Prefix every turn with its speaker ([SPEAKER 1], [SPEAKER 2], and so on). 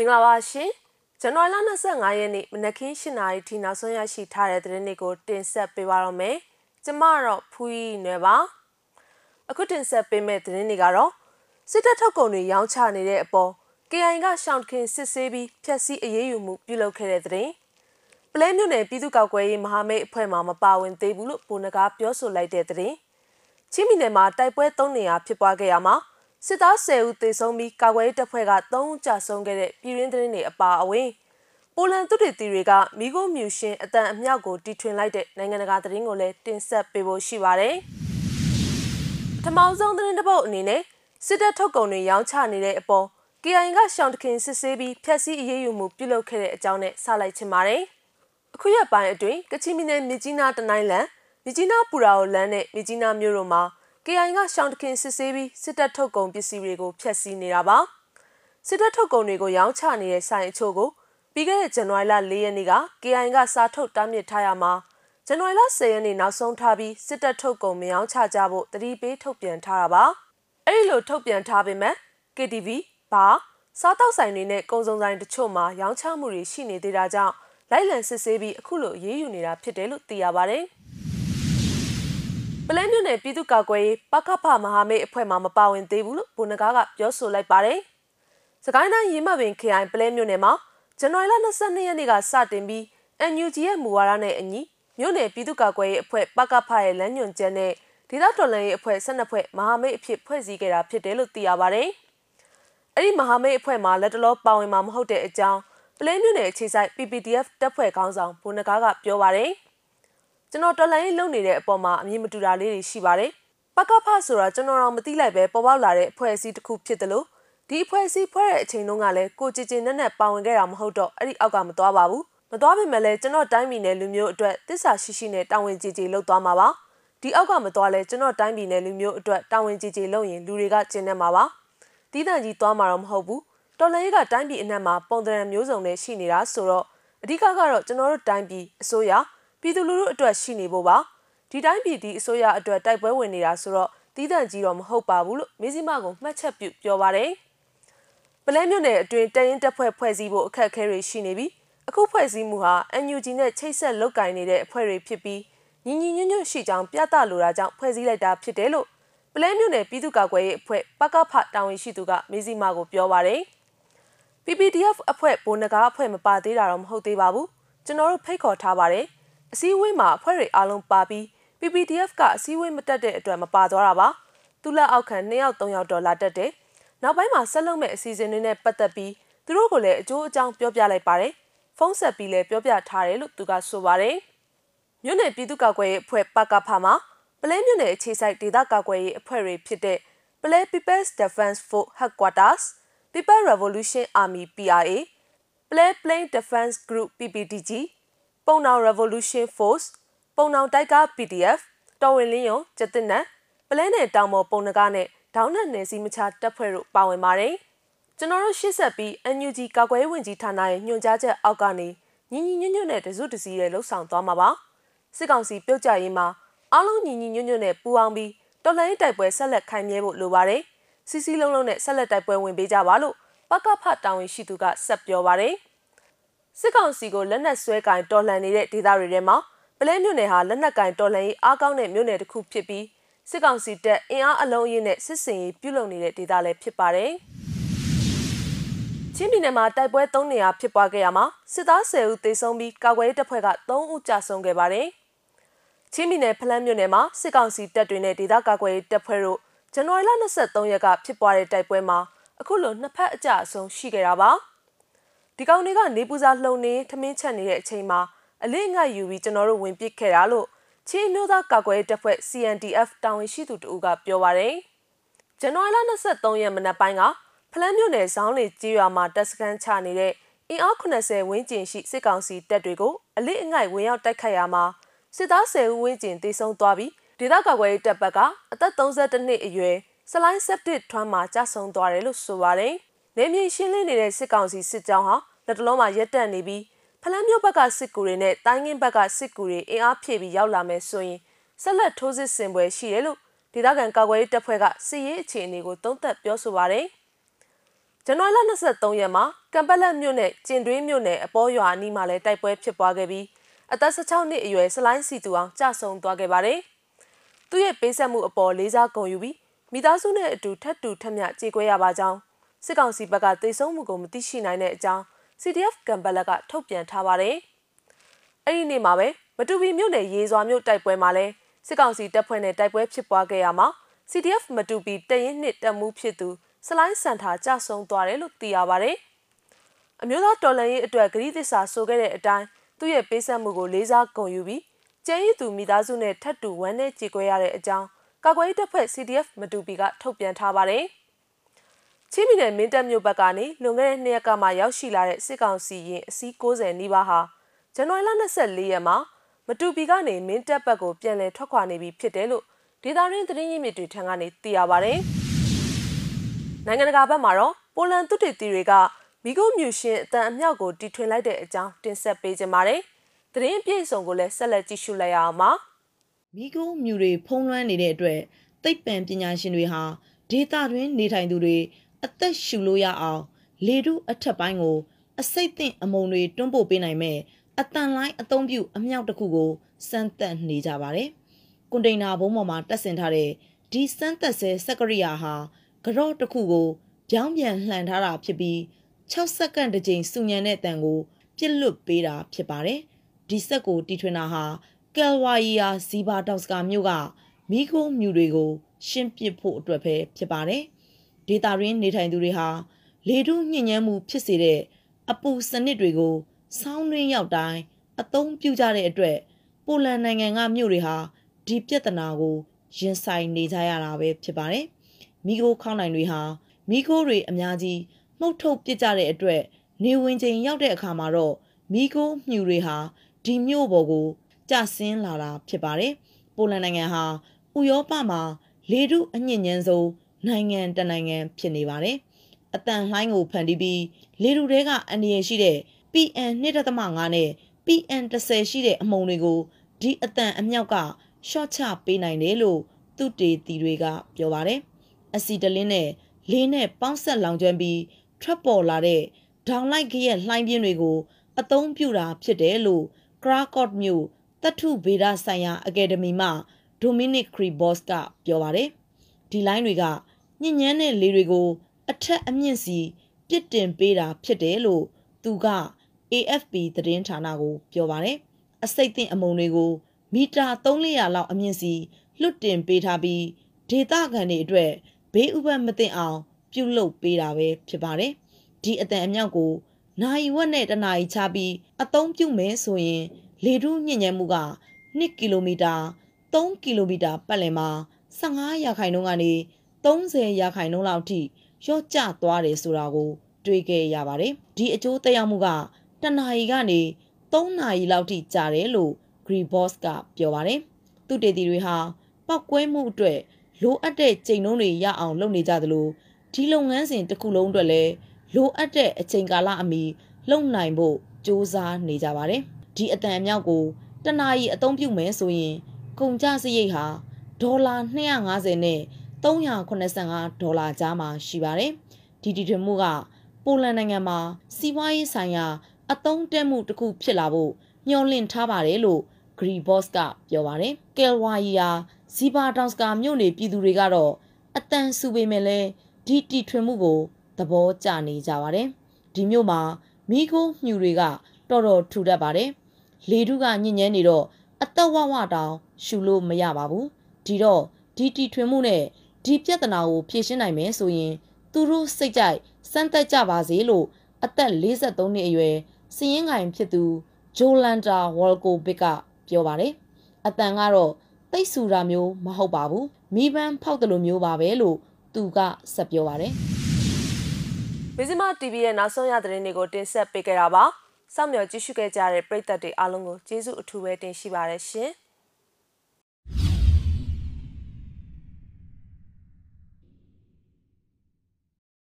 [SPEAKER 1] မင်္ဂလာပါရှင်ဇန်နဝါရီလ25ရက်နေ့မနက်ခင်း7:00နာရီထိနောက်ဆုံးရရှိထားတဲ့သတင်းတွေကိုတင်ဆက်ပေးပါရမယ်ကျမတော့ဖူးရီနယ်ပါအခုတင်ဆက်ပေးမယ့်သတင်းတွေကတော့စစ်တပ်ထုတ်ကုန်တွေရောင်းချနေတဲ့အပေါ် KI ကရှောင်းခင်စစ်ဆေးပြီးဖျက်ဆီးအရေးယူမှုပြုလုပ်ခဲ့တဲ့သတင်းပလဲမြို့နယ်ပြည်သူ့ကောက်ကွယ်ရေးမဟာမိတ်အဖွဲ့မှမပါဝင်သေးဘူးလို့ပုံနကားပြောဆိုလိုက်တဲ့သတင်းချင်းပြည်နယ်မှာတိုက်ပွဲ၃နေရာဖြစ်ပွားခဲ့ရမှာ စစ်သား10ဦးသေဆုံးပြီးကာကွယ်ရေးတပ်ဖွဲ့က3ဦးကြာဆုံးခဲ့တဲ့ပြည်ရင်းသတင်းတွေအပါအဝင်ပိုလန်သူတေတီတွေကမိခိုးမြူရှင်အတန်အမြောက်ကိုတီထွင်လိုက်တဲ့နိုင်ငံတကာသတင်းကိုလည်းတင်ဆက်ပေးဖို့ရှိပါတယ်။ပထမဆုံးသတင်းတစ်ပုဒ်အနေနဲ့စစ်တပ်ထုတ်ကုန်တွေရောင်းချနေတဲ့အပေါ် KI ကရှောင်းတခင်စစ်ဆေးပြီးဖျက်ဆီးအရေးယူမှုပြုလုပ်ခဲ့တဲ့အကြောင်းနဲ့စလိုက်ချင်ပါတယ်။အခုရက်ပိုင်းအတွင်းကချင်ပြည်နယ်မြကြီးနားတနိုင်းလန်မြကြီးနားပူရာကိုလမ်းနဲ့မြကြီးနားမြို့တို့မှာ KI ကရှောင်းတခင်စစ်ဆေးပြီးစစ်တပ်ထုတ်ကုန်ပစ္စည်းတွေကိုဖျက်ဆီးနေတာပါစစ်တပ်ထုတ်ကုန်တွေကိုရောင်းချနေတဲ့ဆိုင်အချို့ကိုပြီးခဲ့တဲ့ဇန်နဝါရီလ၄ရက်နေ့က KI ကစားထုတ်တားမြစ်ထားရမှာဇန်နဝါရီလ10ရက်နေ့နောက်ဆုံးထားပြီးစစ်တပ်ထုတ်ကုန်မရောင်းချကြဖို့တတိပေးထုတ်ပြန်ထားတာပါအဲ့ဒီလိုထုတ်ပြန်ထားပေမဲ့ KTV ဘာစားတောက်ဆိုင်တွေနဲ့ကုန်စုံဆိုင်တချို့မှာရောင်းချမှုတွေရှိနေသေးတာကြောင့်လိုက်လံစစ်ဆေးပြီးအခုလိုရေးယူနေတာဖြစ်တယ်လို့သိရပါတယ်။ ပလဲမြို့နယ်ပြည်သူ့ကာကွယ်ရေးပကဖမဟာမိတ်အဖွဲ့မှမပါဝင်သေးဘူးလို့ဗိုလ်နဂါကပြောဆိုလိုက်ပါတယ်။စကိုင်းတိုင်းရင်းမပင် KI ပလဲမြို့နယ်မှာဇန်နဝါရီလ22ရက်နေ့ကစတင်ပြီး NUG ရဲ့မူဝါဒနဲ့အညီမြို့နယ်ပြည်သူ့ကာကွယ်ရေးအဖွဲ့ပကဖရဲ့လမ်းညွှန်ချက်နဲ့ဒေသတော်လှန်ရေးအဖွဲ့12ဖွဲ့မဟာမိတ်အဖြစ်ဖွဲ့စည်းခဲ့တာဖြစ်တယ်လို့သိရပါတယ်။အဲ့ဒီမဟာမိတ်အဖွဲ့မှာလက်တလောပါဝင်မှာမဟုတ်တဲ့အကြောင်းပလဲမြို့နယ်အခြေစိုက် PPTF တပ်ဖွဲ့ခေါင်းဆောင်ဗိုလ်နဂါကပြောပါတယ်။ ကျွန်တော်တော်လိုင်းလုံနေတဲ့အပေါ်မှာအမြင်မတူတာလေးတွေရှိပါတယ်။ပကဖဆိုတာကျွန်တော်တော့မသိလိုက်ပဲပေါ်ပေါက်လာတဲ့အဖွဲ့အစည်းတစ်ခုဖြစ်တယ်လို့ဒီအဖွဲ့အစည်းဖွဲ့တဲ့အချိန်တုန်းကလည်းကိုကြည်ကြည်နဲ့နဲ့ပါဝင်ခဲ့တာမဟုတ်တော့အဲ့ဒီအောက်ကမသွားပါဘူး။မသွားပေမဲ့လည်းကျွန်တော်တိုင်းပြည်နယ်လူမျိုးအတွက်တစ္ဆာရှိရှိနဲ့တာဝန်ကြည်ကြည်လုပ်သွားမှာပါ။ဒီအောက်ကမသွားလဲကျွန်တော်တိုင်းပြည်နယ်လူမျိုးအတွက်တာဝန်ကြည်ကြည်လုပ်ရင်လူတွေကကျင်းနေမှာပါ။တီးတန့်ကြီးသွားမှာတော့မဟုတ်ဘူး။တော်လည်းကတိုင်းပြည်အနှံ့မှာပုံသဏ္ဍာန်မျိုးစုံနဲ့ရှိနေတာဆိုတော့အဓိကကတော့ကျွန်တော်တို့တိုင်းပြည်အစိုးရ ပြည်သူလူထုအတွက်ရှိနေဖို့ပါဒီတိုင်းပြည်ဒီအစိုးရအတွက်တိုက်ပွဲဝင်နေတာဆိုတော့တီးတန့်ကြီးတော့မဟုတ်ပါဘူးလို့မင်းစီမကမှတ်ချက်ပြုပြောပါတယ်ပလဲမြို့နယ်အတွင်းတရင်တပ်ဖွဲ့ဖွဲ့စည်းဖို့အခက်အခဲတွေရှိနေပြီးအခုဖွဲ့စည်းမှုဟာ NUG နဲ့ချိတ်ဆက်လုပ်ကင်နေတဲ့အဖွဲ့တွေဖြစ်ပြီးညီညီညွတ်ညွတ်ရှိကြောင်းပြသလိုတာကြောင့်ဖွဲ့စည်းလိုက်တာဖြစ်တယ်လို့ပလဲမြို့နယ်ပြည်သူ့ကာကွယ်ရေးအဖွဲ့ပကဖတာဝန်ရှိသူကမေးစီမာကိုပြောပါတယ် PPDF အဖွဲ့ဘိုးနဂါအဖွဲ့မပါသေးတာတော့မဟုတ်သေးပါဘူးကျွန်တော်တို့ဖိတ်ခေါ်ထားပါတယ် အစည်းအဝေးမှာအဖွဲ့တွေအားလုံးပါပြီး PPTF ကအစည်းအဝေးမတက်တဲ့အတွက်မပါသွားတာပါသူလက်အောက်ခံ2ယောက်3ယောက်တော့လာတက်တယ်နောက်ပိုင်းမှာဆက်လုပ်မဲ့အစီအစဉ်တွေနဲ့ပတ်သက်ပြီးသူတို့ကလည်းအကျိုးအကြောင်းပြောပြလိုက်ပါတယ်ဖုန်းဆက်ပြီးလည်းပြောပြထားတယ်လို့သူကဆိုပါတယ်မြို့နယ်ပြည်သူ့ကာကွယ်ရေးအဖွဲ့ပကဖမှာပလဲမြို့နယ်အခြေစိုက်ဒေသကာကွယ်ရေးအဖွဲ့တွေဖြစ်တဲ့ပလဲ People's Defense Force Headquarters People Revolution Army PRA ပလဲ Plain Defense Group PPDG ပုံနောင် Revolution Force ပုံနောင်တိုက်ကား PDF တော်ဝင်လင်းယုံကျတဲ့နက်ပလဲနယ်တောင်ပေါ်ပုံနကားနဲ့ဒေါင်းနဲ့နယ်စည်းမချတပ်ဖွဲ့တို့ပါဝင်ပါတယ်။ကျွန်တော်တို့ရှေ့ဆက်ပြီး NUG ကာကွယ်ရေးဝန်ကြီးဌာနရဲ့ညွှန်ကြားချက်အောက်ကနေညီညီညွတ်ညွတ်နဲ့တစုတစည်းရဲ့လှုပ်ဆောင်သွားမှာပါ။စစ်ကောင်စီပြုတ်ကြရေးမှာအားလုံးညီညီညွတ်ညွတ်နဲ့ပူးပေါင်းပြီးတော်လှန်ရေးတိုက်ပွဲဆက်လက်ခိုင်မြဲဖို့လိုပါတယ်။စီစီလုံးလုံးနဲ့ဆက်လက်တိုက်ပွဲဝင်ပေးကြပါလို့ပကဖတာဝန်ရှိသူကဆက်ပြောပါတယ်။ စစ်ကောင်စီကိုလက်နက်ဆွဲကင်တော်လှန်နေတဲ့ဒေသတွေထဲမှာပလဲမြို့နယ်ဟာလက်နက်ကင်တော်လှန်ရေးအားကောင်းတဲ့မြို့နယ်တစ်ခုဖြစ်ပြီးစစ်ကောင်စီတပ်အင်အားအလုံးအရင်းနဲ့စစ်စင်ရေးပြုလုပ်နေတဲ့ဒေသလည်းဖြစ်ပါတယ်။ချင်းပြည်နယ်မှာတိုက်ပွဲ၃နေရာဖြစ်ပွားခဲ့ရမှာစစ်သား10ဦးသေဆုံးပြီးကာကွယ်ရေးတပ်ဖွဲ့က3ဦးကြာဆုံးခဲ့ပါတယ်။ချင်းပြည်နယ်ဖလန်းမြို့နယ်မှာစစ်ကောင်စီတပ်တွေနဲ့ဒေသကာကွယ်ရေးတပ်ဖွဲ့တို့ဇန်နဝါရီလ23ရက်ကဖြစ်ပွားတဲ့တိုက်ပွဲမှာအခုလိုနှစ်ဖက်အကြအဆုံးရှိခဲ့တာပါ။ ဒီကောင်တွေကနေပူစာလှုံနေထမင်းချက်နေတဲ့အချိန်မှာအလေးငတ်ယူပြီးကျွန်တော်တို့ဝင်ပစ်ခဲ့တာလို့ချင်းမျိုးသားကာကွယ်တပ်ဖွဲ့ CNDF တာဝန်ရှိသူတို့ကပြောပါတယ်။ဇန်နဝါရီလ23ရက်မနက်ပိုင်းကဖလန်းမြို့နယ်ဇောင်းလေကြီးရွာမှာတပ်စခန်းချနေတဲ့အင်အား80ဝန်းကျင်ရှိစစ်ကောင်စီတပ်တွေကိုအလေးအငိုက်ဝင်ရောက်တိုက်ခိုက်ရမှာစစ်သား10ဦးဝန်းကျင်တေဆုံးသွားပြီးဒေသကာကွယ်ရေးတပ်ဘက်ကအသက်32နှစ်အရွယ်စလိုင်းဆက်တစ်ထွန်းမှာကြာဆုံးသွားတယ်လို့ဆိုပါတယ်။နေမြေရှင်းလင်းနေတဲ့စစ်ကောင်စီစစ်ကြောင်းဟာ လက်တလုံးမှာရက်တက်နေပြီးဖလန်းမြို့ဘက်ကစစ်ကူတွေနဲ့တိုင်းငင်းဘက်ကစစ်ကူတွေအင်အားဖြည့်ပြီးရောက်လာမယ်ဆိုရင်ဆက်လက်ထိုးစစ်ဆင်ပွဲရှိတယ်လို့ဒေသခံကာကွယ်ရေးတပ်ဖွဲ့ကစစ်ရေးအခြေအနေကိုသုံးသပ်ပြောဆိုပါတယ်။ဇဇန်နဝါရီလ23ရက်မှာကံပက်လက်မြို့နယ်ကျင်တွင်းမြို့နယ်အပေါ်ရွာအနီးမှာလည်းတိုက်ပွဲဖြစ်ပွားခဲ့ပြီးအသက်16နှစ်အရွယ်စလိုင်းစီတူအောင်ကြာဆုံးသွားခဲ့ပါတယ်။သူ့ရဲ့ပေးဆက်မှုအပေါ်လေးစားဂုဏ်ယူပြီးမိသားစုနဲ့အတူထပ်တူထက်မြကြေကွဲရပါကြောင်းစစ်ကောင်စီဘက်ကသိဆုံးမှုကိုမသိရှိနိုင်တဲ့အကြောင်း CDF ကံပက်လက်ကထုတ်ပြန်ထားပါတယ်။အဲ့ဒီနေ့မှာပဲမတူပီမြို့နယ်ရေစွာမြို့တိုက်ပွဲမှာလဲစစ်ကောင်စီတပ်ဖွဲ့နဲ့တိုက်ပွဲဖြစ်ပွားခဲ့ရမှာ CDF မတူပီတရင်နှစ်တပ်မှုဖြစ်သူစလိုင်းစန်ထာကြဆုံသွားတယ်လို့သိရပါတယ်။အမျိုးသားတော်လှန်ရေးအတွက်ဂရိသစ္စာဆိုခဲ့တဲ့အတိုင်းသူ့ရဲ့ပေးဆက်မှုကိုလေးစားဂုဏ်ယူပြီးကျဲရည်သူမိသားစုနဲ့ထပ်တူဝမ်းနဲ့ကြေကွဲရတဲ့အကြောင်းကာကွယ်ရေးတပ်ဖွဲ့ CDF မတူပီကထုတ်ပြန်ထားပါတယ်။ ချင်းပြည်နယ်မင်းတပ်မြို့ဘက်ကနေလွန်ခဲ့တဲ့နှစ်ရက်ကမှရောက်ရှိလာတဲ့စစ်ကောင်စီရင်အစီး90နီးပါးဟာဇန်နဝါရီလ24ရက်မှာမတူပီကနေမင်းတပ်ဘက်ကိုပြန်လည်ထွက်ခွာနေပြီဖြစ်တယ်လို့ဒေတာရင်းသတင်းရင်းမြစ်တွေထံကနေသိရပါတယ်။နိုင်ငံတကာဘက်မှာတော့ပိုလန်သူတေတီတွေကမိခိုးမြူရှင်အတန်အမြောက်ကိုတီထွင်လိုက်တဲ့အကြောင်းတင်ဆက်ပေးကြပါမယ်။သတင်းပြေဆုံးကိုလည်းဆက်လက်ကြည့်ရှုလိုက်ရအောင်ပါ။
[SPEAKER 2] မိခိုးမြူတွေဖုံးလွှမ်းနေတဲ့အတွက်သိပ္ပံပညာရှင်တွေဟာဒေတာတွင်နေထိုင်သူတွေ အသက်ရှူလို့ရအောင်လေထုအထက်ပိုင်းကို အစိတ်သင့်အမုံတွေတွန်းပို့ပေးနိုင်မဲ့အတန်လိုင်းအသုံးပြုအမြောက်တစ်ခုကိုစမ်းသပ်နေကြပါတယ်။ကွန်တိန်နာဘုံပေါ်မှာတက်ဆင်ထားတဲ့ဒီစမ်းသပ်ဆဲစက်ကရိယာဟာကြော့တစ်ခုကိုပြောင်းပြန်လှန်ထားတာဖြစ်ပြီး6စက္ကန့်တစ်ကြိမ်စုညံတဲ့တန်ကိုပြစ်လွတ်ပေးတာဖြစ်ပါတယ်။ဒီဆက်ကိုတီထွင်တာဟာကယ်ဝါရီယာဇီဘာတောက်စကာမြို့ကမီခိုးမြူတွေကိုရှင်းပစ်ဖို့အတွက်ပဲဖြစ်ပါတယ်။ ဒေတာရင်းနေထိုင်သူတွေဟာလေထုညှဉ်းညမ်းမှုဖြစ်စေတဲ့အပူစနစ်တွေကိုဆောင်းရင်းရောက်တိုင်းအသုံးပြုကြတဲ့အတွက်ပိုလန်နိုင်ငံကမြို့တွေဟာဒီပြဿနာကိုရင်ဆိုင်နေကြရတာပဲဖြစ်ပါတယ်။မိခိုးခေါင်းနိုင်တွေဟာမိခိုးတွေအများကြီးမှုတ်ထုတ်ပစ်ကြတဲ့အတွက်နေဝင်ချိန်ရောက်တဲ့အခါမှာတော့မိခိုးမြူတွေဟာဒီမြို့ပေါ်ကိုကျဆင်းလာတာဖြစ်ပါတယ်။ပိုလန်နိုင်ငံဟာဥရောပမှာလေထုအညစ်ညမ်းဆုံး နိုင်ငံတနိုင်ငံဖြစ်နေပါတယ်။အတန်လှိုင်းကိုဖန်တီးပြီးလေထုထဲကအန္တရာယ်ရှိတဲ့ PN 2.5နဲ့ PN 10ရှိတဲ့အမှုန်တွေကိုဒီအတန်အမြောက်ကရှော့ချပေးနိုင်တယ်လို့သူတေတီတွေကပြောပါတယ်။အစီတလင်းနဲ့လေးနဲ့ပေါင်းဆက်လောင်ကျွမ်းပြီးထွက်ပေါ်လာတဲ့ဒေါင်လိုက်ခရက်လှိုင်းပြင်းတွေကို အသုံးပြုတာဖြစ်တယ်လို့ Krakow မြို့တထုဗေဒဆိုင်ရာအကယ်ဒမီမှ Dominic Kribos ကပြောပါတယ်။ဒီလိုင်းတွေက ညဉ့်ညမ်းတဲ့လေတွေကို အထက်အမြင့်စီပြစ်တင်ပေးတာဖြစ်တယ်လို့သူက AFP သတင်းဌာနကို ပြောပါတယ်။အစိတ်သင့်အမုံတွေကိုမီတာ300လောက်အမြင့်စီလွတ်တင်ပေးထားပြီးဒေသခံတွေအတွက်ဘေးဥပတ်မသိအောင် ပြုလုပ်ပေးတာပဲဖြစ်ပါတယ်။ဒီအတန်အမြောက်ကိုနိုင်ဝက်နဲ့တနာရီချပြီးအသုံးပြုမယ်ဆိုရင် လေထုညဉ့်ညံမှုက2ကီလိုမီတာ3ကီလိုမီတာပတ်လည်မှာ15ရာခိုင်နှုန်းကနေ 30ရာခိုင်နှုန်းလောက်ထိလျော့ကျသွားတယ်ဆိုတာကိုတွေ့ခဲ့ရပါတယ်။ဒီအကျိုးသက်ရောက်မှုကတနာရီကနေ3နာရီလောက်ထိကြာတယ်လို့ Greenboss ကပြောပါတယ်။သူတေတီတွေဟာပောက်ကွဲမှုအတွက်လိုအပ်တဲ့ချိန်နှုန်းတွေရအောင်လုပ်နေကြသလိုဒီလုပ်ငန်းစဉ်တစ်ခုလုံးအတွက်လည်းလိုအပ်တဲ့အချိန်ကာလအမီလုပ်နိုင်ဖို့စ조사နေကြပါတယ်။ဒီအတန်အမြောက်ကိုတနာရီအသုံးပြုမယ်ဆိုရင်ကုန်ကျစရိတ်ဟာဒေါ်လာ250နဲ့ 385ဒေါ်လာကြားမှာရှိပါတယ်။ဒီတီထွင်မှုကပိုလန်နိုင်ငံမှာစီးပွားရေးဆိုင်ရာ အသုံးတက်မှုတစ်ခုဖြစ်လာဖို့မျှော်လင့်ထားပါတယ်လို့ Greenboss ကပြောပါတယ်။ကယ်ဝါရီယာဇီဘာတောင်စကာမြို့နေပြည်သူတွေကတော့အတန်ဆူပေမဲ့လည်းဒီတီထွင်မှုကိုသဘောကျနေကြပါတယ်။ဒီမြို့မှာမိခိုးမြူတွေကတော်တော်ထူတတ်ပါတယ်။လေထုကညဉ့်ညမ်းနေတော့အသက်ဝဝတောင်ရှူလို့မရပါဘူး။ဒီတော့ဒီတီထွင်မှုနဲ့ ဒီပြဿနာကိုဖြေရှင်းနိုင်မယ်ဆိုရင် သူတို့စိတ်ကြိုက်စမ်းသက်ကြပါစေလို့အသက်43နှစ်အရွယ်စည်ရင်ငိုင်ဖြစ်သူဂျိုလန်တာဝေါ်ကိုဘစ်ကပြောပါတယ်အတန်ကတော့တိတ်ဆူတာမျိုးမဟုတ်ပါဘူးမိပန်းဖောက်တယ်လို့မျိုးပါပဲလို့သူကဆက်ပြောပါတယ်
[SPEAKER 1] မဇ္ဈိမ TV ရဲ့နောက်ဆုံးရသတင်းတွေကိုတင်ဆက်ပေးကြတာပါစောင့်မျှော်ကြည့်ရှုခဲ့ကြတဲ့ပရိသတ်တွေအားလုံးကိုကျေးဇူးအထူးပဲတင်ရှိပါတယ်ရှင်။